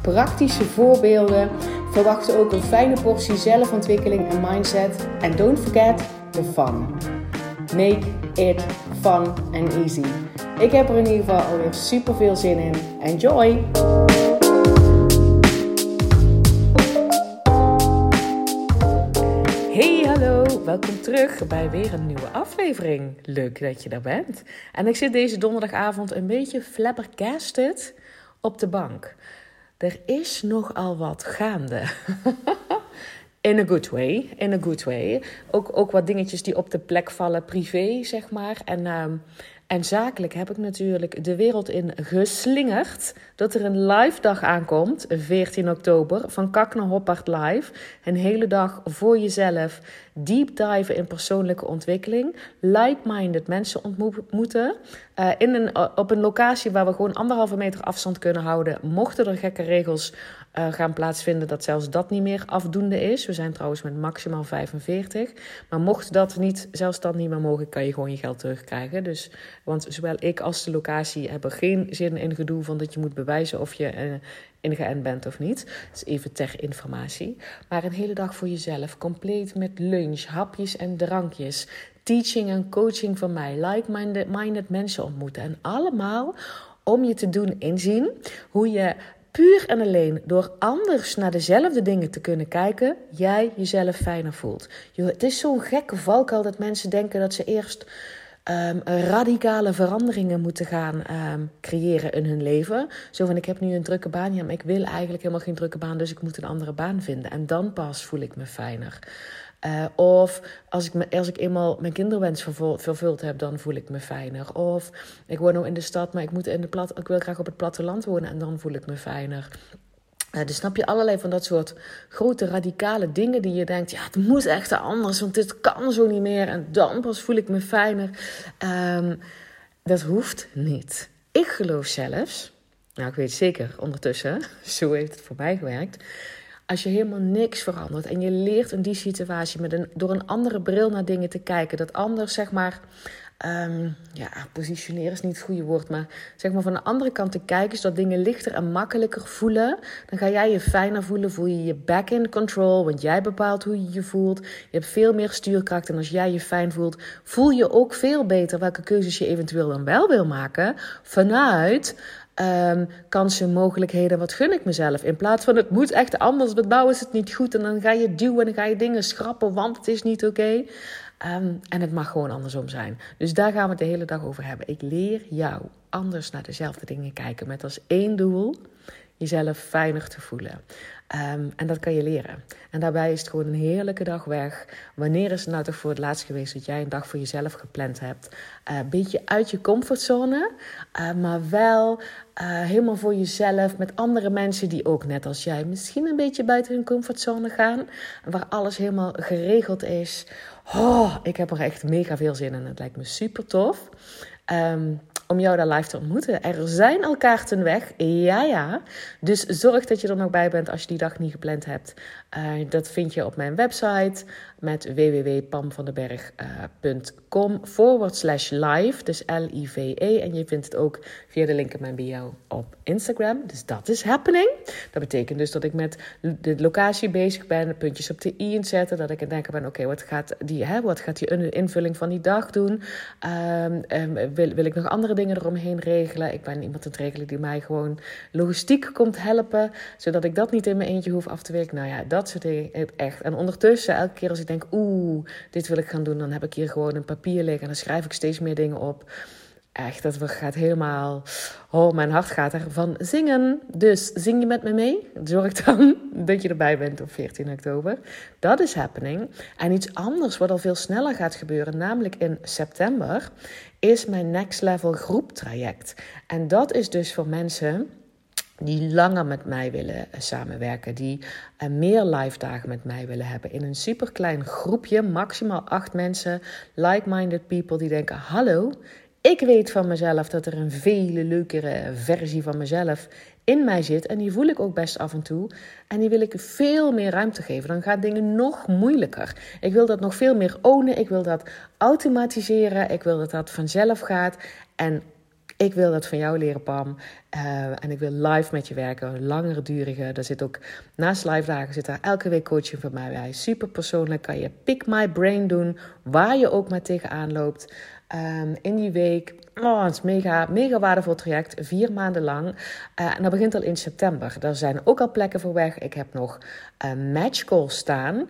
praktische voorbeelden. Verwacht ook een fijne portie zelfontwikkeling en mindset. En don't forget the fun. Make it fun and easy. Ik heb er in ieder geval alweer super veel zin in. Enjoy! Hey, hallo, welkom terug bij weer een nieuwe aflevering. Leuk dat je daar bent. En ik zit deze donderdagavond een beetje flabbergasted op de bank. Er is nogal wat gaande. In a good way, in a good way. Ook, ook wat dingetjes die op de plek vallen, privé, zeg maar. En ehm, en zakelijk heb ik natuurlijk de wereld in geslingerd. Dat er een live dag aankomt, 14 oktober, van Kakne Hoppard Live. Een hele dag voor jezelf. Deep dive in persoonlijke ontwikkeling. Like-minded mensen ontmoeten. Uh, in een, op een locatie waar we gewoon anderhalve meter afstand kunnen houden. Mochten er gekke regels uh, gaan plaatsvinden, dat zelfs dat niet meer afdoende is. We zijn trouwens met maximaal 45. Maar mocht dat niet, zelfs dat niet meer mogen, kan je gewoon je geld terugkrijgen. Dus, want zowel ik als de locatie hebben geen zin in gedoe van dat je moet bewijzen of je uh, ingeënt bent of niet. Dat is even ter informatie. Maar een hele dag voor jezelf, compleet met lunch, hapjes en drankjes. Teaching en coaching van mij, like-minded mensen ontmoeten. En allemaal om je te doen inzien hoe je puur en alleen door anders naar dezelfde dingen te kunnen kijken, jij jezelf fijner voelt. het is zo'n gekke valkuil dat mensen denken dat ze eerst um, radicale veranderingen moeten gaan um, creëren in hun leven. Zo van: ik heb nu een drukke baan, ja, maar ik wil eigenlijk helemaal geen drukke baan, dus ik moet een andere baan vinden. En dan pas voel ik me fijner. Uh, of als ik, als ik eenmaal mijn kinderwens vervuld heb, dan voel ik me fijner. Of ik woon nu in de stad, maar ik, moet in de plat, ik wil graag op het platteland wonen en dan voel ik me fijner. Uh, dus snap je allerlei van dat soort grote radicale dingen die je denkt, ja, het moet echt anders, want dit kan zo niet meer en dan pas voel ik me fijner. Um, dat hoeft niet. Ik geloof zelfs, nou ik weet zeker ondertussen, zo heeft het voor mij gewerkt, als je helemaal niks verandert en je leert in die situatie met een, door een andere bril naar dingen te kijken, dat anders zeg maar, um, ja, positioneren is niet het goede woord, maar zeg maar van de andere kant te kijken, zodat dingen lichter en makkelijker voelen, dan ga jij je fijner voelen, voel je je back in control, want jij bepaalt hoe je je voelt. Je hebt veel meer stuurkracht en als jij je fijn voelt, voel je ook veel beter welke keuzes je eventueel dan wel wil maken vanuit um, kansen, mogelijkheden, wat gun ik mezelf? In plaats van het moet echt anders, want nou is het niet goed. En dan ga je duwen en ga je dingen schrappen, want het is niet oké. Um, en het mag gewoon andersom zijn. Dus daar gaan we het de hele dag over hebben. Ik leer jou anders naar dezelfde dingen kijken. Met als één doel jezelf fijner te voelen. Um, en dat kan je leren. En daarbij is het gewoon een heerlijke dag weg. Wanneer is het nou toch voor het laatst geweest dat jij een dag voor jezelf gepland hebt? Uh, een beetje uit je comfortzone, uh, maar wel uh, helemaal voor jezelf met andere mensen die ook net als jij misschien een beetje buiten hun comfortzone gaan. Waar alles helemaal geregeld is. Oh, ik heb er echt mega veel zin in. Het lijkt me super tof. Um, om jou daar live te ontmoeten. Er zijn al kaarten weg, ja ja. Dus zorg dat je er nog bij bent als je die dag niet gepland hebt. Uh, dat vind je op mijn website met www.pamvandenberg.com forward slash live, dus L-I-V-E. En je vindt het ook via de link in mijn bio op Instagram. Dus dat is happening. Dat betekent dus dat ik met de locatie bezig ben, puntjes op de i inzetten. Dat ik aan denken ben, oké, wat gaat die, wat gaat die invulling van die dag doen? Um, um, wil, wil ik nog andere dingen eromheen regelen? Ik ben iemand aan het regelen die mij gewoon logistiek komt helpen, zodat ik dat niet in mijn eentje hoef af te werken. Nou ja, dat soort dingen, echt. En ondertussen, elke keer als ik denk, oeh, dit wil ik gaan doen, dan heb ik hier gewoon een papier liggen en dan schrijf ik steeds meer dingen op. Echt, dat gaat helemaal. Oh, mijn hart gaat ervan zingen. Dus zing je met me mee? Zorg dan dat je erbij bent op 14 oktober. Dat is happening. En iets anders wat al veel sneller gaat gebeuren, namelijk in september, is mijn Next Level groeptraject. En dat is dus voor mensen die langer met mij willen eh, samenwerken, die uh, meer live dagen met mij willen hebben. In een superklein groepje, maximaal acht mensen, like-minded people die denken: Hallo, ik weet van mezelf dat er een vele leukere versie van mezelf in mij zit. En die voel ik ook best af en toe. En die wil ik veel meer ruimte geven. Dan gaan dingen nog moeilijker. Ik wil dat nog veel meer ownen. Ik wil dat automatiseren. Ik wil dat dat vanzelf gaat. En ik wil dat van jou leren, Pam. Uh, en ik wil live met je werken, langere durige. Daar zit ook naast live dagen zit daar elke week coaching van mij bij. Super persoonlijk kan je pick my brain doen, waar je ook maar tegenaan loopt. Um, in die week. Oh, mega, mega waardevol traject. Vier maanden lang. Uh, en dat begint al in september. Daar zijn ook al plekken voor weg. Ik heb nog een match call staan.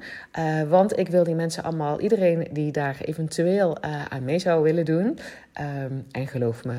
Want ik wil die mensen allemaal, iedereen die daar eventueel aan mee zou willen doen. Um, en geloof me,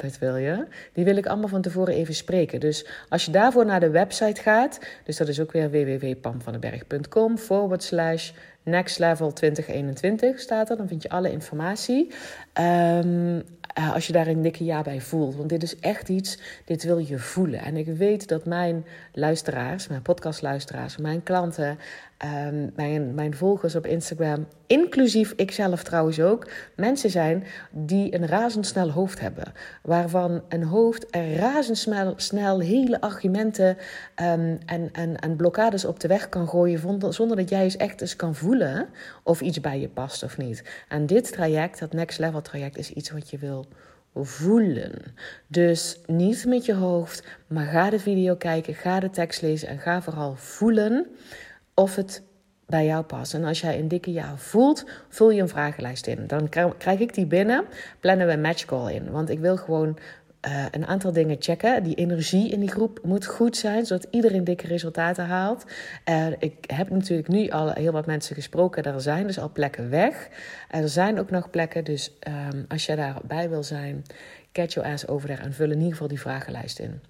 dat wil je. Die wil ik allemaal van tevoren even spreken. Dus als je daarvoor naar de website gaat, dus dat is ook weer www.pamvandenberg.com forward slash next level 2021 staat er. Dan vind je alle informatie. Um, als je daar een dikke ja bij voelt. Want dit is echt iets, dit wil je voelen. En ik weet dat mijn luisteraars, mijn podcastluisteraars, mijn klanten, um, mijn, mijn volgers op Instagram, inclusief ikzelf trouwens ook, mensen zijn die een razendsnel hoofd hebben. Waarvan een hoofd er razendsnel snel hele argumenten um, en, en, en blokkades op de weg kan gooien, zonder, zonder dat jij eens echt eens kan voelen of iets bij je past of niet. En dit traject, dat next level traject, is iets wat je wil voelen. Dus niet met je hoofd, maar ga de video kijken, ga de tekst lezen en ga vooral voelen of het bij jou past. En als jij een dikke ja voelt, vul je een vragenlijst in. Dan krijg ik die binnen, plannen we een match call in. Want ik wil gewoon uh, een aantal dingen checken. Die energie in die groep moet goed zijn, zodat iedereen dikke resultaten haalt. Ik heb natuurlijk nu al heel wat mensen gesproken. Er zijn dus al plekken weg. Er zijn ook nog plekken. Dus um, als je daarbij wil zijn, catch your ass over there en vul in ieder geval die vragenlijst in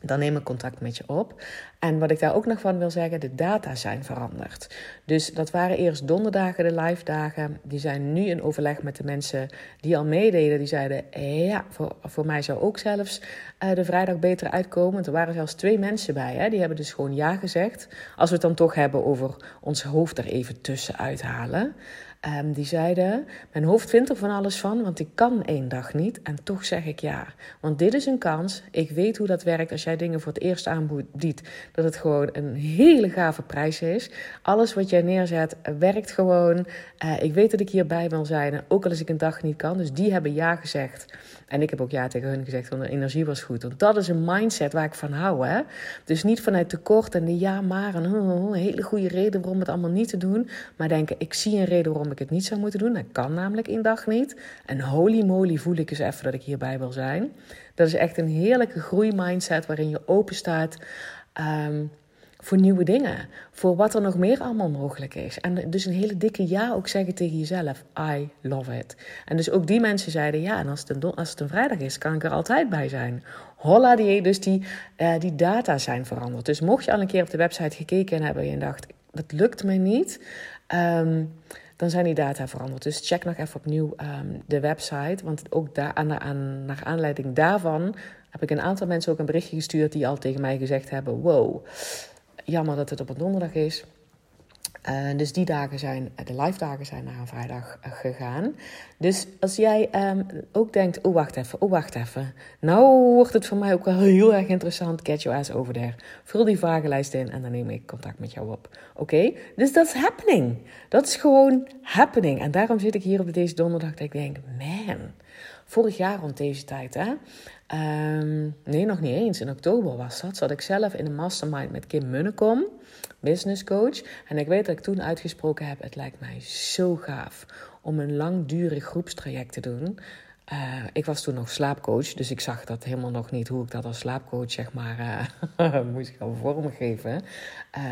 dan neem ik contact met je op. En wat ik daar ook nog van wil zeggen, de data zijn veranderd. Dus dat waren eerst donderdagen de live dagen. Die zijn nu in overleg met de mensen die al meededen. Die zeiden, ja, voor, voor mij zou ook zelfs uh, de vrijdag beter uitkomen. Er waren zelfs twee mensen bij. Hè? Die hebben dus gewoon ja gezegd. Als we het dan toch hebben over ons hoofd er even tussen uithalen. Um, die zeiden: Mijn hoofd vindt er van alles van, want ik kan één dag niet. En toch zeg ik ja. Want dit is een kans. Ik weet hoe dat werkt als jij dingen voor het eerst aanbiedt. Dat het gewoon een hele gave prijs is. Alles wat jij neerzet werkt gewoon. Uh, ik weet dat ik hierbij wil zijn. Ook al als ik een dag niet kan. Dus die hebben ja gezegd. En ik heb ook ja tegen hun gezegd, want de energie was goed. Want dat is een mindset waar ik van hou. Hè? Dus niet vanuit tekort en de ja maar. En een hele goede reden waarom het allemaal niet te doen. Maar denken, ik zie een reden waarom ik het niet zou moeten doen. Dat kan namelijk in dag niet. En holy moly voel ik eens even dat ik hierbij wil zijn. Dat is echt een heerlijke groeimindset waarin je open staat... Um, voor nieuwe dingen. Voor wat er nog meer allemaal mogelijk is. En dus een hele dikke ja ook zeggen tegen jezelf. I love it. En dus ook die mensen zeiden ja. En als het een, als het een vrijdag is, kan ik er altijd bij zijn. Holla die. Dus die, uh, die data zijn veranderd. Dus mocht je al een keer op de website gekeken hebben en dacht, dat lukt me niet. Um, dan zijn die data veranderd. Dus check nog even opnieuw um, de website. Want ook daar, aan, naar aanleiding daarvan heb ik een aantal mensen ook een berichtje gestuurd die al tegen mij gezegd hebben: Wow, jammer dat het op een donderdag is. Uh, dus die dagen zijn, de live dagen zijn naar een vrijdag uh, gegaan. Dus als jij um, ook denkt, oh wacht even, oh wacht even. Nou wordt het voor mij ook wel heel erg interessant. Get your ass over there. Vul die vragenlijst in en dan neem ik contact met jou op. Oké? Dus dat is happening. Dat is gewoon happening. En daarom zit ik hier op deze donderdag dat ik denk, man. Vorig jaar rond deze tijd, hè. Um, nee, nog niet eens. In oktober was dat. Zat ik zelf in een mastermind met Kim Munnekom, business coach. En ik weet dat ik toen uitgesproken heb: het lijkt mij zo gaaf om een langdurig groepstraject te doen. Uh, ik was toen nog slaapcoach, dus ik zag dat helemaal nog niet hoe ik dat als slaapcoach zeg maar uh, moest gaan vormgeven.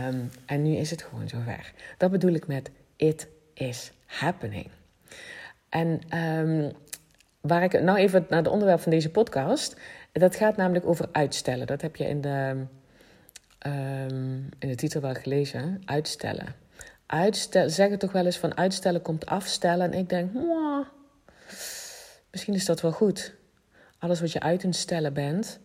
Um, en nu is het gewoon zover. Dat bedoel ik met it is happening. En um, waar ik nou even naar het onderwerp van deze podcast. Dat gaat namelijk over uitstellen. Dat heb je in de, um, in de titel wel gelezen. Uitstellen. Uitstellen, zeggen toch wel eens van uitstellen komt afstellen. En ik denk, misschien is dat wel goed. Alles wat je uit een stellen bent,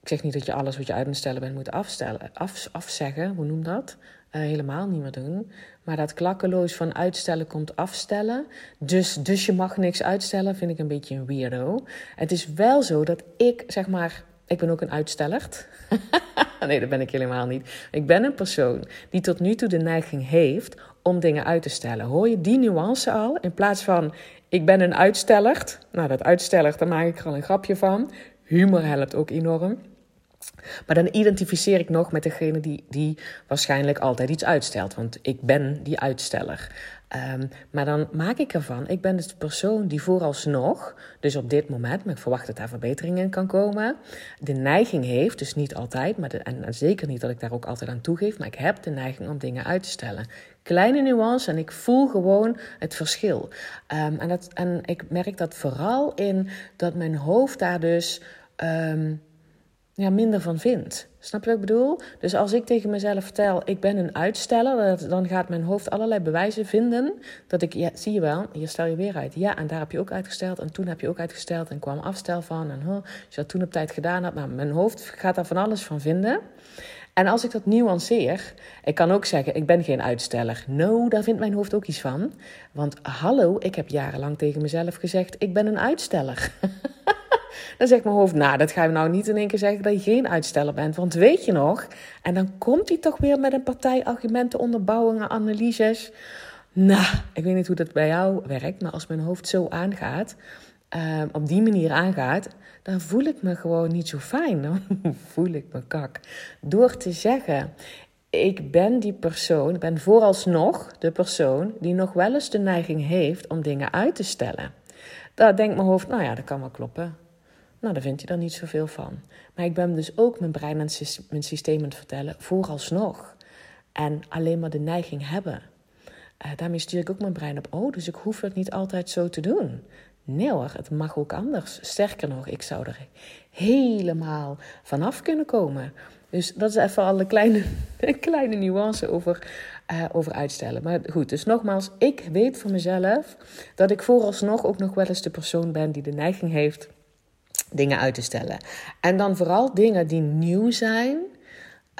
Ik zeg niet dat je alles wat je uit moet stellen bent moet afstellen, af, afzeggen. Hoe noem dat? Uh, helemaal niet meer doen. Maar dat klakkeloos van uitstellen komt afstellen. Dus, dus je mag niks uitstellen, vind ik een beetje een weirdo. Het is wel zo dat ik, zeg maar, ik ben ook een uitsteller. nee, dat ben ik helemaal niet. Ik ben een persoon die tot nu toe de neiging heeft om dingen uit te stellen. Hoor je die nuance al? In plaats van ik ben een uitsteller. Nou, dat uitsteller, daar maak ik er al een grapje van. Humor helpt ook enorm. Maar dan identificeer ik nog met degene die, die waarschijnlijk altijd iets uitstelt. Want ik ben die uitsteller. Um, maar dan maak ik ervan, ik ben dus de persoon die vooralsnog, dus op dit moment, maar ik verwacht dat daar verbetering in kan komen, de neiging heeft, dus niet altijd, maar en, zeker niet dat ik daar ook altijd aan toegeef, maar ik heb de neiging om dingen uit te stellen. Kleine nuance en ik voel gewoon het verschil. Um, en, dat, en ik merk dat vooral in dat mijn hoofd daar dus. Um, ja, minder van vindt. Snap je wat ik bedoel? Dus als ik tegen mezelf vertel, ik ben een uitsteller, dan gaat mijn hoofd allerlei bewijzen vinden dat ik, ja, zie je wel, hier stel je weer uit. Ja, en daar heb je ook uitgesteld en toen heb je ook uitgesteld en kwam afstel van en huh, je dat toen op tijd gedaan had. Nou, mijn hoofd gaat daar van alles van vinden. En als ik dat nuanceer, ik kan ook zeggen, ik ben geen uitsteller. No, daar vindt mijn hoofd ook iets van. Want hallo, ik heb jarenlang tegen mezelf gezegd, ik ben een uitsteller. Dan zegt mijn hoofd, nou, dat ga je nou niet in één keer zeggen dat je geen uitsteller bent. Want weet je nog? En dan komt hij toch weer met een partij argumenten, onderbouwingen, analyses. Nou, ik weet niet hoe dat bij jou werkt, maar als mijn hoofd zo aangaat, ehm, op die manier aangaat, dan voel ik me gewoon niet zo fijn. Dan voel ik me kak. Door te zeggen, ik ben die persoon, ik ben vooralsnog de persoon die nog wel eens de neiging heeft om dingen uit te stellen. Daar denkt mijn hoofd, nou ja, dat kan wel kloppen. Nou, daar vindt hij dan niet zoveel van. Maar ik ben dus ook mijn brein en mijn systeem aan het vertellen, vooralsnog. En alleen maar de neiging hebben. Uh, daarmee stuur ik ook mijn brein op, oh, dus ik hoef het niet altijd zo te doen. Nee hoor, het mag ook anders. Sterker nog, ik zou er helemaal vanaf kunnen komen. Dus dat is even alle kleine, kleine nuance over, uh, over uitstellen. Maar goed, dus nogmaals, ik weet van mezelf dat ik vooralsnog ook nog wel eens de persoon ben die de neiging heeft dingen uit te stellen. En dan vooral dingen die nieuw zijn,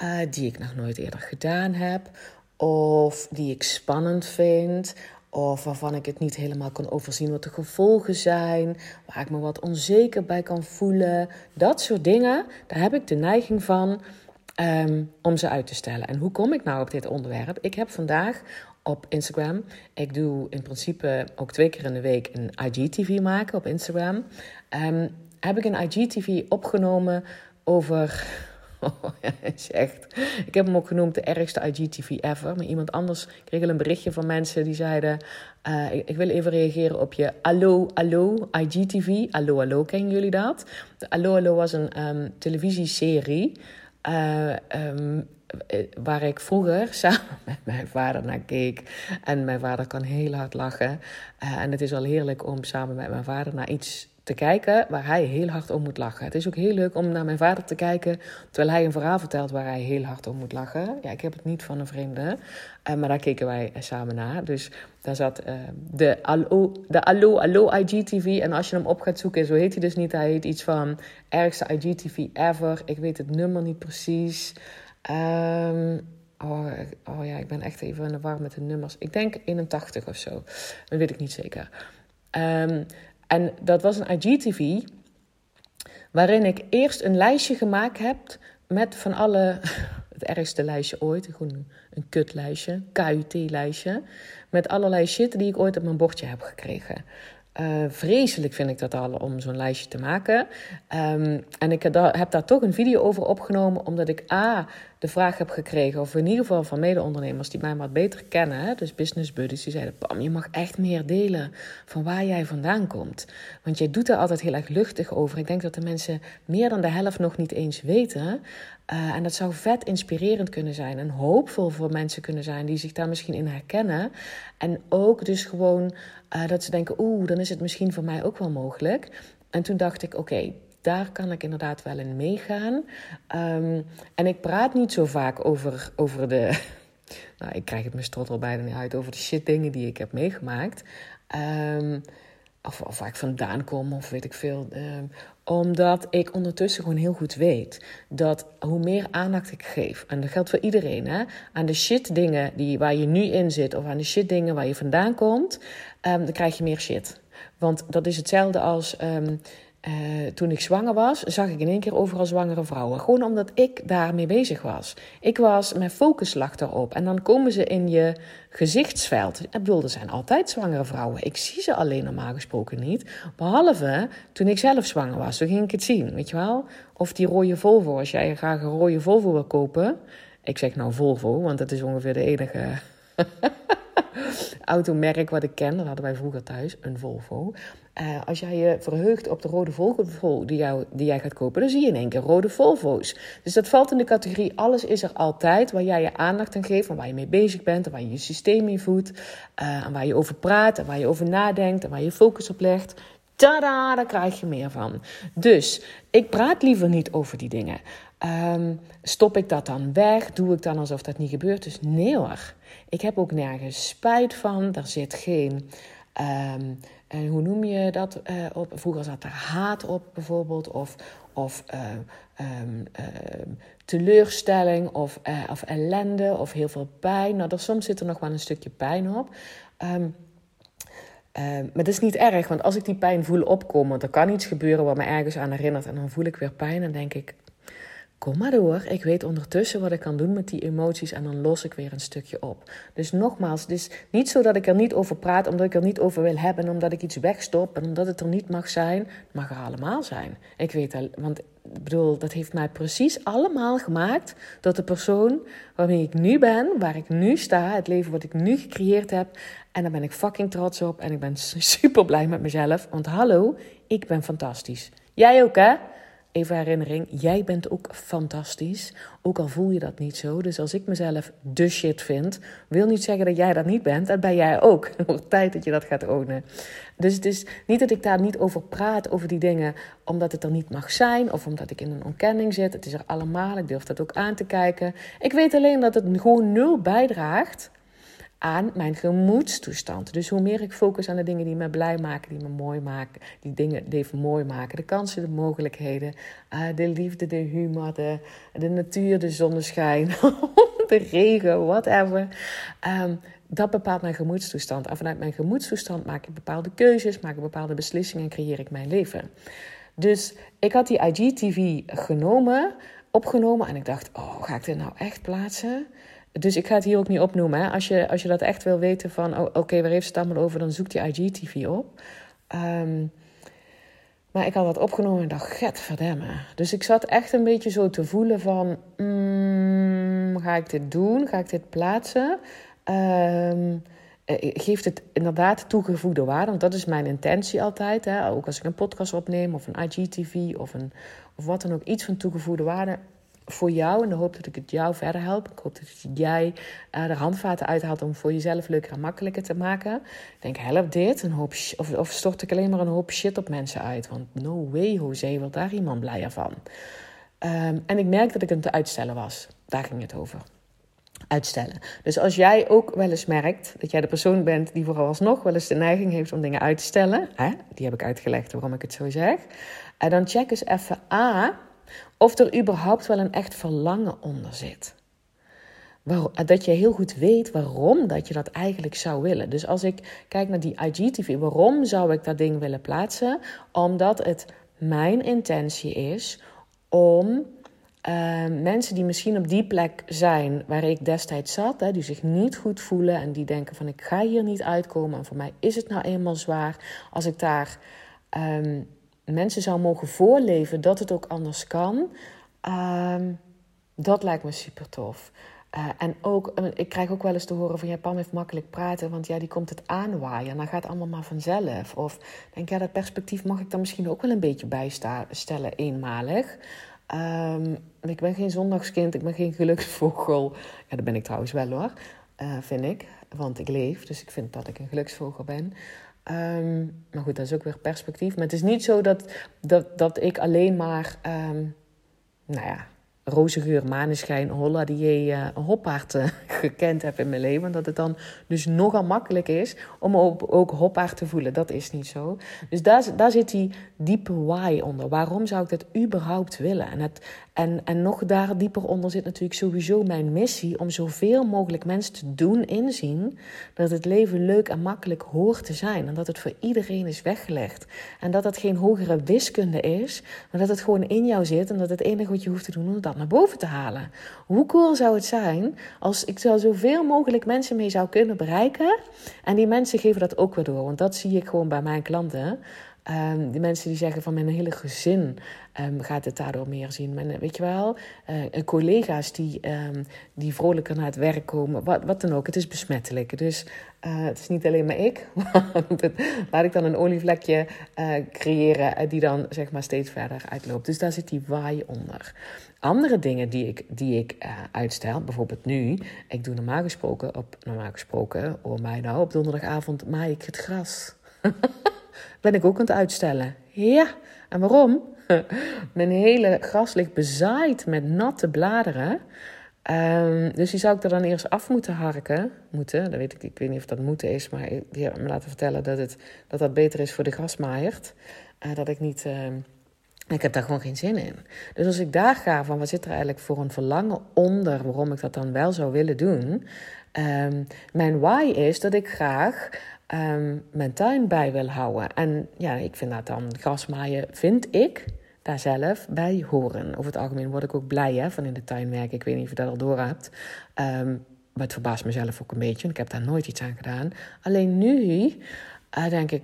uh, die ik nog nooit eerder gedaan heb, of die ik spannend vind, of waarvan ik het niet helemaal kan overzien wat de gevolgen zijn, waar ik me wat onzeker bij kan voelen. Dat soort dingen, daar heb ik de neiging van um, om ze uit te stellen. En hoe kom ik nou op dit onderwerp? Ik heb vandaag op Instagram. Ik doe in principe ook twee keer in de week een IGTV maken op Instagram. Um, heb ik een IGTV opgenomen over. Oh, is echt. Ik heb hem ook genoemd de ergste IGTV ever. Maar iemand anders kreeg al een berichtje van mensen die zeiden: uh, ik, wil even reageren op je Allo Allo IGTV. Allo Allo, kennen jullie dat? De Allo Allo was een um, televisieserie. Uh, um, waar ik vroeger samen met mijn vader naar keek. En mijn vader kan heel hard lachen. En het is al heerlijk om samen met mijn vader naar iets te kijken waar hij heel hard om moet lachen. Het is ook heel leuk om naar mijn vader te kijken terwijl hij een verhaal vertelt waar hij heel hard om moet lachen. Ja, ik heb het niet van een vreemde, uh, maar daar keken wij samen naar. Dus daar zat uh, de, Allo, de Allo Allo IGTV en als je hem op gaat zoeken, zo heet hij dus niet. Hij heet iets van ergste IGTV ever. Ik weet het nummer niet precies. Um, Oh, oh ja, ik ben echt even in de war met de nummers. Ik denk 81 of zo. Dat weet ik niet zeker. Um, en dat was een IGTV waarin ik eerst een lijstje gemaakt heb met van alle, het ergste lijstje ooit, een kutlijstje, KUT-lijstje, met allerlei shit die ik ooit op mijn bordje heb gekregen. Uh, vreselijk vind ik dat al om zo'n lijstje te maken. Um, en ik heb daar, heb daar toch een video over opgenomen, omdat ik A. de vraag heb gekregen, of in ieder geval van mede-ondernemers die mij wat beter kennen, dus business buddies, die zeiden: Pam, je mag echt meer delen van waar jij vandaan komt. Want jij doet er altijd heel erg luchtig over. Ik denk dat de mensen meer dan de helft nog niet eens weten. Uh, en dat zou vet inspirerend kunnen zijn en hoopvol voor mensen kunnen zijn die zich daar misschien in herkennen. En ook dus gewoon uh, dat ze denken, oeh, dan is het misschien voor mij ook wel mogelijk. En toen dacht ik, oké, daar kan ik inderdaad wel in meegaan. Um, en ik praat niet zo vaak over, over de. nou, ik krijg het mijn strot bijna niet uit over de shit dingen die ik heb meegemaakt. Um, of, of waar ik vandaan kom, of weet ik veel. Um, Omdat ik ondertussen gewoon heel goed weet dat hoe meer aandacht ik geef, en dat geldt voor iedereen, hè, aan de shit dingen die, waar je nu in zit, of aan de shit dingen waar je vandaan komt, dan krijg je meer shit. Want dat is hetzelfde als uh, toen ik zwanger was, zag ik in één keer overal zwangere vrouwen. Gewoon omdat ik daarmee bezig was. Ik was, mijn focus lag erop. En dan komen ze in je gezichtsveld. Ik bedoel, er zijn altijd zwangere vrouwen. Ik zie ze alleen normaal gesproken niet. Behalve toen ik zelf zwanger was. Toen ging ik het zien, weet je wel? Of die rode Volvo, als jij graag een rode Volvo wil kopen. Ik zeg nou Volvo, want dat is ongeveer de enige automerk wat ik ken. Dat hadden wij vroeger thuis, een Volvo. Uh, als jij je verheugt op de rode Volvo die, jou, die jij gaat kopen, dan zie je in één keer rode Volvo's. Dus dat valt in de categorie alles is er altijd, waar jij je aandacht aan geeft, en waar je mee bezig bent, en waar je je systeem in voedt, uh, en waar je over praat, en waar je over nadenkt, en waar je focus op legt. Tada, daar krijg je meer van. Dus ik praat liever niet over die dingen. Um, stop ik dat dan weg? Doe ik dan alsof dat niet gebeurt? Dus nee hoor. Ik heb ook nergens spijt van. Er zit geen. Um, en hoe noem je dat uh, op? Vroeger zat er haat op bijvoorbeeld, of, of uh, um, uh, teleurstelling, of, of ellende, of heel veel pijn. Nou, er, soms zit er nog wel een stukje pijn op. Um, maar dat is niet erg, want als ik die pijn voel opkomen, er kan iets gebeuren wat me ergens aan herinnert en dan voel ik weer pijn en denk ik, kom maar door. Ik weet ondertussen wat ik kan doen met die emoties en dan los ik weer een stukje op. Dus nogmaals, het is niet zo dat ik er niet over praat omdat ik er niet over wil hebben, omdat ik iets wegstop en omdat het er niet mag zijn. Het mag er allemaal zijn. Ik weet al, want ik bedoel, dat heeft mij precies allemaal gemaakt tot de persoon waarmee ik nu ben, waar ik nu sta, het leven wat ik nu gecreëerd heb. En daar ben ik fucking trots op en ik ben super blij met mezelf. Want hallo, ik ben fantastisch. Jij ook, hè? Even herinnering, jij bent ook fantastisch. Ook al voel je dat niet zo. Dus als ik mezelf de shit vind, wil niet zeggen dat jij dat niet bent. Dat ben jij ook. Het wordt tijd dat je dat gaat ownen. Dus het is niet dat ik daar niet over praat, over die dingen, omdat het er niet mag zijn. Of omdat ik in een ontkenning zit. Het is er allemaal. Ik durf dat ook aan te kijken. Ik weet alleen dat het gewoon nul bijdraagt aan mijn gemoedstoestand. Dus hoe meer ik focus aan de dingen die me blij maken, die me mooi maken, die dingen die even mooi maken, de kansen, de mogelijkheden, uh, de liefde, de humor, de, de natuur, de zonneschijn, de regen, whatever. Um, dat bepaalt mijn gemoedstoestand. En vanuit mijn gemoedstoestand maak ik bepaalde keuzes, maak ik bepaalde beslissingen en creëer ik mijn leven. Dus ik had die IGTV genomen, opgenomen en ik dacht, oh, ga ik dit nou echt plaatsen? Dus ik ga het hier ook niet opnoemen. Hè. Als, je, als je dat echt wil weten van, oh, oké, waar heeft het allemaal over, dan zoek je IGTV op. Um, maar ik had dat opgenomen en dacht, get verdemme. Dus ik zat echt een beetje zo te voelen van, mm, ga ik dit doen? Ga ik dit plaatsen? Um, geeft het inderdaad toegevoegde waarde? Want dat is mijn intentie altijd. Hè? Ook als ik een podcast opneem of een IGTV of, een, of wat dan ook, iets van toegevoegde waarde voor jou. En dan hoop dat ik het jou verder help. Ik hoop dat jij uh, er handvaten uithaalt om voor jezelf leuker en makkelijker te maken. Ik denk, help dit. Een hoop of, of stort ik alleen maar een hoop shit op mensen uit. Want no way, Jose, wordt daar iemand blijer van. Um, en ik merk dat ik het te uitstellen was. Daar ging het over. Uitstellen. Dus als jij ook wel eens merkt dat jij de persoon bent die vooralsnog wel eens de neiging heeft om dingen uit te stellen, hè, die heb ik uitgelegd waarom ik het zo zeg, en dan check eens even A of er überhaupt wel een echt verlangen onder zit. Dat je heel goed weet waarom dat je dat eigenlijk zou willen. Dus als ik kijk naar die IGTV, waarom zou ik dat ding willen plaatsen? Omdat het mijn intentie is om uh, mensen die misschien op die plek zijn waar ik destijds zat, hè, die zich niet goed voelen en die denken van ik ga hier niet uitkomen en voor mij is het nou eenmaal zwaar als ik daar um, mensen zou mogen voorleven dat het ook anders kan, ehm, dat lijkt me super tof. Uh, en ook, eh, ik krijg ook wel eens te horen van ja, Pam heeft makkelijk praten, want ja, die komt het aanwaaien en dan gaat het allemaal maar vanzelf. Of denk ja, dat perspectief mag ik dan misschien ook wel een beetje bijstellen, eenmalig. Um, ik ben geen zondagskind, ik ben geen geluksvogel. Ja, dat ben ik trouwens wel hoor, uh, vind ik. Want ik leef, dus ik vind dat ik een geluksvogel ben. Um, maar goed, dat is ook weer perspectief. Maar het is niet zo dat, dat, dat ik alleen maar, um, nou ja, roze geur, maneschijn, holla die je uh, hoppaard uh, gekend hebt in mijn leven. Dat het dan dus nogal makkelijk is om ook, ook hoppaard te voelen. Dat is niet zo. Dus daar, daar zit die diepe why onder. Waarom zou ik dat überhaupt willen? En, het, en, en nog daar dieper onder zit natuurlijk sowieso mijn missie om zoveel mogelijk mensen te doen inzien dat het leven leuk en makkelijk hoort te zijn. En dat het voor iedereen is weggelegd. En dat dat geen hogere wiskunde is, maar dat het gewoon in jou zit en dat het enige wat je hoeft te doen naar boven te halen. Hoe cool zou het zijn als ik zo zoveel mogelijk mensen mee zou kunnen bereiken en die mensen geven dat ook weer door. Want dat zie ik gewoon bij mijn klanten. Um, die mensen die zeggen van mijn hele gezin um, gaat het daardoor meer zien. Mijn, weet je wel, uh, collega's die, um, die vrolijker naar het werk komen, wat, wat dan ook. Het is besmettelijk. Dus het is niet alleen maar ik. Laat ik dan een olievlekje creëren die dan zeg maar steeds verder uitloopt. Dus daar zit die waai onder. Andere dingen die ik, die ik uitstel, bijvoorbeeld nu. Ik doe normaal gesproken, op, normaal gesproken, oh mij nou, op donderdagavond maai ik het gras. ben ik ook aan het uitstellen. Ja, en waarom? Mijn hele gras ligt bezaaid met natte bladeren. Um, dus die zou ik er dan eerst af moeten harken. Moeten, dat weet ik, ik weet niet of dat moeten is, maar ik heb me laten vertellen dat, het, dat dat beter is voor de grasmaaiert. Uh, dat ik niet. Uh, ik heb daar gewoon geen zin in. Dus als ik daar ga van wat zit er eigenlijk voor een verlangen onder waarom ik dat dan wel zou willen doen. Um, mijn why is dat ik graag um, mijn tuin bij wil houden. En ja, ik vind dat dan grasmaaien, vind ik daar zelf bij horen. Over het algemeen word ik ook blij hè, van in de tuin werken. Ik weet niet of je dat al door hebt. Um, maar het verbaast mezelf ook een beetje. Ik heb daar nooit iets aan gedaan. Alleen nu uh, denk ik.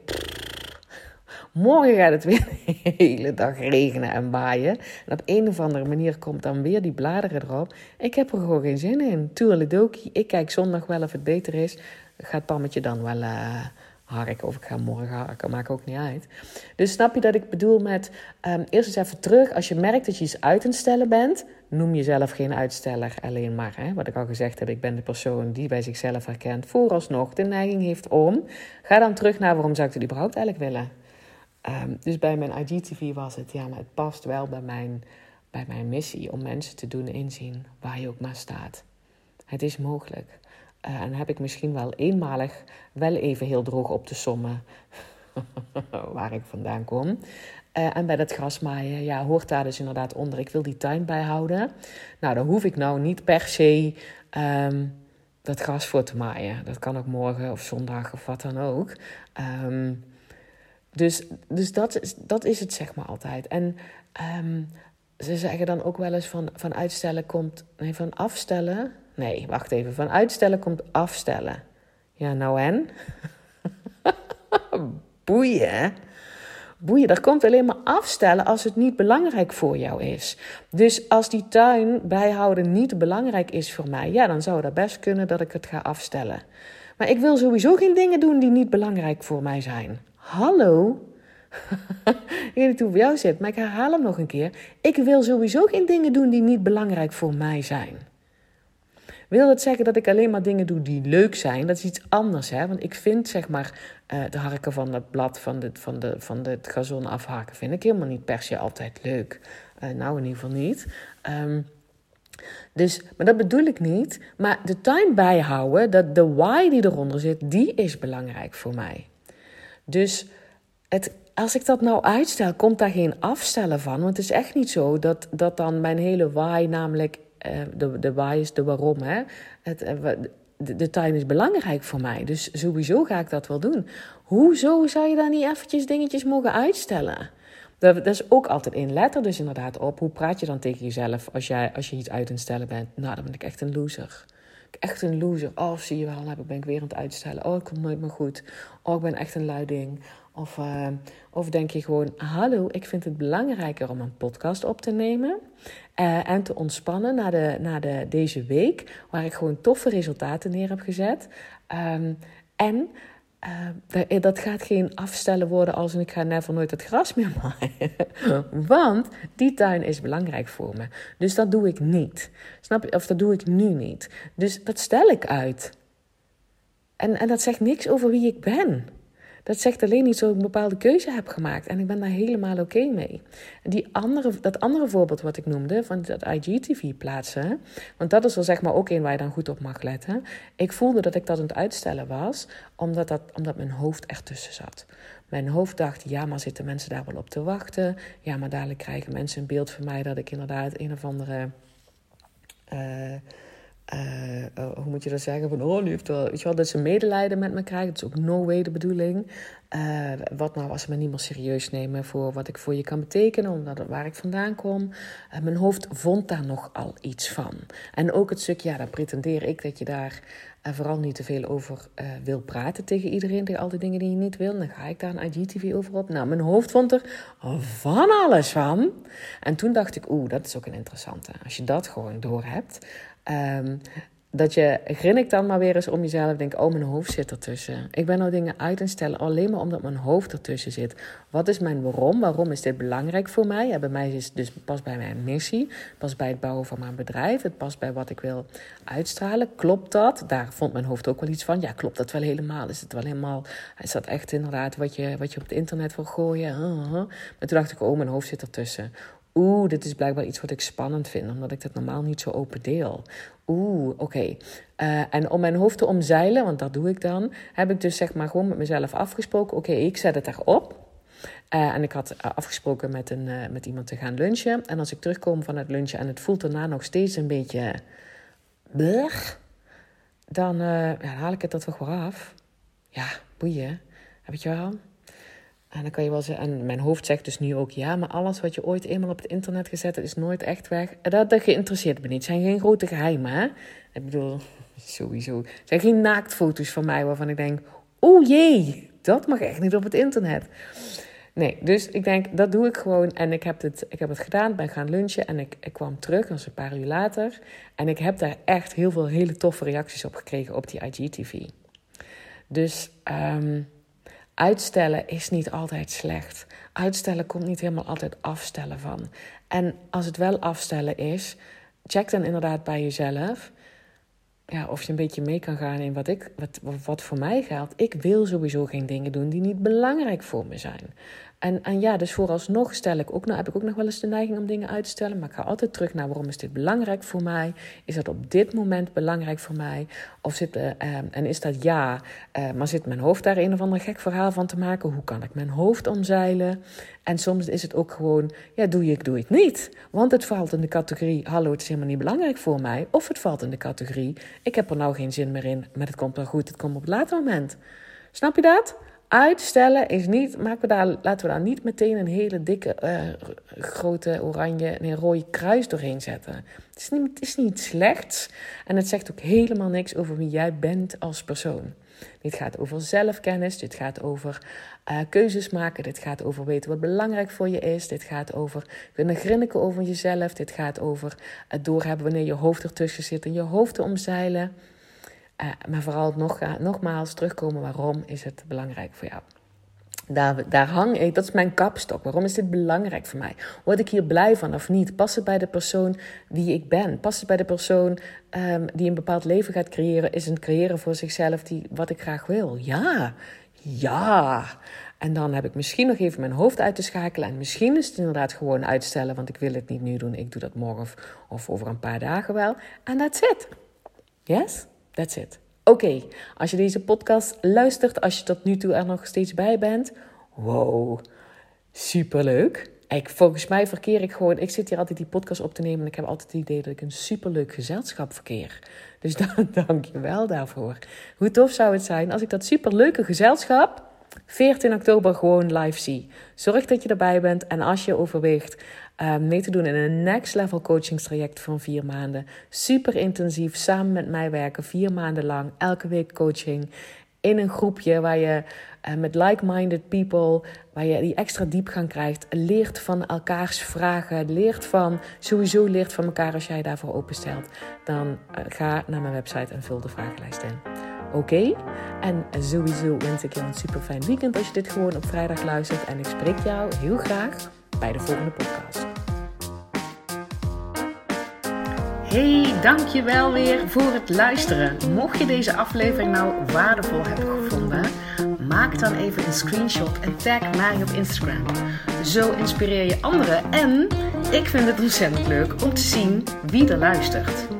morgen gaat het weer de hele dag regenen en waaien. En op een of andere manier komt dan weer die bladeren erop. Ik heb er gewoon geen zin in. Tuurlijk, ik kijk zondag wel of het beter is gaat Pammetje dan wel uh, harken of ik ga morgen harken, maakt ook niet uit. Dus snap je dat ik bedoel met um, eerst eens even terug. Als je merkt dat je iets uit een stellen bent, noem jezelf geen uitsteller alleen maar. Hè? Wat ik al gezegd heb, ik ben de persoon die bij zichzelf herkent, vooralsnog de neiging heeft om. Ga dan terug naar waarom zou ik het überhaupt eigenlijk willen. Um, dus bij mijn IGTV was het, ja, maar het past wel bij mijn, bij mijn missie om mensen te doen inzien waar je ook maar staat. Het is mogelijk. Uh, en heb ik misschien wel eenmalig wel even heel droog op te sommen waar ik vandaan kom. Uh, en bij dat grasmaaien, ja, hoort daar dus inderdaad onder. Ik wil die tuin bijhouden. Nou, dan hoef ik nou niet per se um, dat gras voor te maaien. Dat kan ook morgen of zondag of wat dan ook. Um, dus dus dat, is, dat is het zeg maar altijd. En um, ze zeggen dan ook wel eens van, van uitstellen komt... Nee, van afstellen Nee, wacht even. Van uitstellen komt afstellen. Ja, nou en? Boeien. Boeien, dat komt alleen maar afstellen als het niet belangrijk voor jou is. Dus als die tuin bijhouden niet belangrijk is voor mij, ja, dan zou dat best kunnen dat ik het ga afstellen. Maar ik wil sowieso geen dingen doen die niet belangrijk voor mij zijn. Hallo? ik weet niet hoe het bij jou zit, maar ik herhaal hem nog een keer. Ik wil sowieso geen dingen doen die niet belangrijk voor mij zijn. Wil dat zeggen dat ik alleen maar dingen doe die leuk zijn? Dat is iets anders, hè? Want ik vind, zeg maar, uh, de harken van het blad van, de, van, de, van het gazon afhaken... vind ik helemaal niet per se altijd leuk. Uh, nou, in ieder geval niet. Um, dus, maar dat bedoel ik niet. Maar de tuin bijhouden, dat de why die eronder zit, die is belangrijk voor mij. Dus het, als ik dat nou uitstel, komt daar geen afstellen van. Want het is echt niet zo dat, dat dan mijn hele why namelijk uh, de, de why is de waarom. Hè? Het, uh, de, de tuin is belangrijk voor mij, dus sowieso ga ik dat wel doen. Hoezo zou je dan niet eventjes dingetjes mogen uitstellen? Dat, is ook altijd in. Let er dus inderdaad op. Hoe praat je dan tegen jezelf als, jij, als je iets uit stellen bent? Nou, dan ben ik echt een loser. Echt een loser. Oh, zie je wel, dan ben ik weer aan het uitstellen. Oh, ik kom nooit meer goed. Oh, ik ben echt een luiding. Of, uh, of denk je gewoon: Hallo, ik vind het belangrijker om een podcast op te nemen. Uh, en te ontspannen na, de, na de, deze week, waar ik gewoon toffe resultaten neer heb gezet. Um, en uh, dat gaat geen afstellen worden als ik ga never nooit het gras meer maaien. Want die tuin is belangrijk voor me. Dus dat doe ik niet. Snap je? Of dat doe ik nu niet. Dus dat stel ik uit. En, en dat zegt niks over wie ik ben. Dat zegt alleen iets dat ik een bepaalde keuze heb gemaakt. En ik ben daar helemaal oké mee. Die andere, dat andere voorbeeld wat ik noemde, van dat IGTV plaatsen. Want dat is wel zeg maar ook een waar je dan goed op mag letten. Ik voelde dat ik dat aan het uitstellen was, omdat, dat, omdat mijn hoofd ertussen zat. Mijn hoofd dacht, ja, maar zitten mensen daar wel op te wachten? Ja, maar dadelijk krijgen mensen een beeld van mij dat ik inderdaad een of andere... Uh, uh, hoe moet je dat zeggen? Van, oh, nu heeft wel, je dat ze medelijden met me krijgen. Dat is ook no way de bedoeling. Uh, wat nou als ze me niet meer serieus nemen voor wat ik voor je kan betekenen, omdat waar ik vandaan kom. mijn hoofd vond daar nogal iets van. En ook het stuk, ja, dan pretendeer ik dat je daar vooral niet te veel over wil praten tegen iedereen, tegen al die dingen die je niet wil. Dan ga ik daar een IGTV over op. Nou, mijn hoofd vond er van alles van. En toen dacht ik, oeh, dat is ook een interessante. Als je dat gewoon door hebt, Um, dat je grinnikt dan maar weer eens om jezelf. Denk, oh, mijn hoofd zit ertussen. Ik ben nou dingen uit en stellen alleen maar omdat mijn hoofd ertussen zit. Wat is mijn waarom? Waarom is dit belangrijk voor mij? Bij mij is het dus pas bij mijn missie. Pas bij het bouwen van mijn bedrijf. Het past bij wat ik wil uitstralen. Klopt dat? Daar vond mijn hoofd ook wel iets van. Ja, klopt dat wel helemaal? Is het wel helemaal... Is dat echt inderdaad wat je, wat je op het internet wil gooien? Maar toen dacht ik, oh, mijn hoofd zit ertussen. Oeh, dit is blijkbaar iets wat ik spannend vind, omdat ik dat normaal niet zo open deel. Oeh, oké. Eh, en om mijn hoofd te omzeilen, want dat doe ik dan, heb ik dus zeg maar gewoon met mezelf afgesproken: oké, ik zet het erop. Uh, en ik had eh, afgesproken met, een, met iemand te gaan lunchen. En als ik terugkom van het lunchen en het voelt daarna nog steeds een beetje. Blech, dan haal ik het er toch weer af. Ja, boeien. Heb je wel? En dan kan je wel zeggen, en mijn hoofd zegt dus nu ook ja, maar alles wat je ooit eenmaal op het internet gezet hebt, is nooit echt weg. Dat, dat geïnteresseerd me niet. Het zijn geen grote geheimen, hè? Ik bedoel, sowieso. Het zijn geen naaktfoto's van mij waarvan ik denk, oh jee, dat mag echt niet op het internet. Nee, dus ik denk, dat doe ik gewoon. En ik heb het, ik heb het gedaan, ben gaan lunchen en ik, ik kwam terug, dat een paar uur later. En ik heb daar echt heel veel hele toffe reacties op gekregen op die IGTV. Dus... Um, Uitstellen is niet altijd slecht. Uitstellen komt niet helemaal altijd afstellen van. En als het wel afstellen is, check dan inderdaad bij jezelf. Ja, of je een beetje mee kan gaan in wat, ik, wat, wat voor mij geldt. Ik wil sowieso geen dingen doen die niet belangrijk voor me zijn. En, en ja, dus vooralsnog stel ik ook, nou heb ik ook nog wel eens de neiging om dingen uit te stellen. Maar ik ga altijd terug naar waarom is dit belangrijk voor mij? Is dat op dit moment belangrijk voor mij? Of zit, uh, en is dat ja, uh, maar zit mijn hoofd daar een of ander gek verhaal van te maken? Hoe kan ik mijn hoofd omzeilen? En soms is het ook gewoon, ja, doe je, ik doe het niet. Want het valt in de categorie, hallo, het is helemaal niet belangrijk voor mij. Of het valt in de categorie, ik heb er nou geen zin meer in, maar het komt wel goed, het komt op het later moment. Snap je dat? Uitstellen is niet, maken we daar, laten we daar niet meteen een hele dikke, uh, grote oranje, nee, rode kruis doorheen zetten. Het is, niet, het is niet slechts en het zegt ook helemaal niks over wie jij bent als persoon. Dit gaat over zelfkennis, dit gaat over uh, keuzes maken, dit gaat over weten wat belangrijk voor je is, dit gaat over kunnen grinniken over jezelf, dit gaat over het doorhebben wanneer je hoofd ertussen zit en je hoofd te omzeilen. Uh, maar vooral nog, uh, nogmaals terugkomen, waarom is het belangrijk voor jou? Daar, daar hang ik, dat is mijn kapstok. Waarom is dit belangrijk voor mij? Word ik hier blij van of niet? Past het bij de persoon wie ik ben? Past het bij de persoon um, die een bepaald leven gaat creëren? Is een creëren voor zichzelf die, wat ik graag wil? Ja, ja. En dan heb ik misschien nog even mijn hoofd uit te schakelen. En misschien is het inderdaad gewoon uitstellen, want ik wil het niet nu doen. Ik doe dat morgen of, of over een paar dagen wel. En that's it. Yes? That's it. Oké, als je deze podcast luistert, als je tot nu toe er nog steeds bij bent, wow, superleuk. Ik, volgens mij verkeer ik gewoon. Ik zit hier altijd die podcast op te nemen en ik heb altijd het idee dat ik een superleuk gezelschap verkeer. Dus dan, dank je wel daarvoor. Hoe tof zou het zijn als ik dat superleuke gezelschap 14 oktober gewoon live zie. Zorg dat je erbij bent en als je overweegt uh, mee te doen in een next level coachingstraject van vier maanden. Super intensief, samen met mij werken, vier maanden lang, elke week coaching. In een groepje waar je uh, met like-minded people, waar je die extra diepgang krijgt, leert van elkaars vragen, leert van, sowieso leert van elkaar als jij daarvoor openstelt. Dan uh, ga naar mijn website en vul de vragenlijst in. Oké? En sowieso wens ik je een super fijn weekend als je dit gewoon op vrijdag luistert. En ik spreek jou heel graag bij de volgende podcast. Hey, dankjewel weer voor het luisteren. Mocht je deze aflevering nou waardevol hebben gevonden Maak dan even een screenshot en tag mij op Instagram. Zo inspireer je anderen en ik vind het ontzettend leuk om te zien wie er luistert.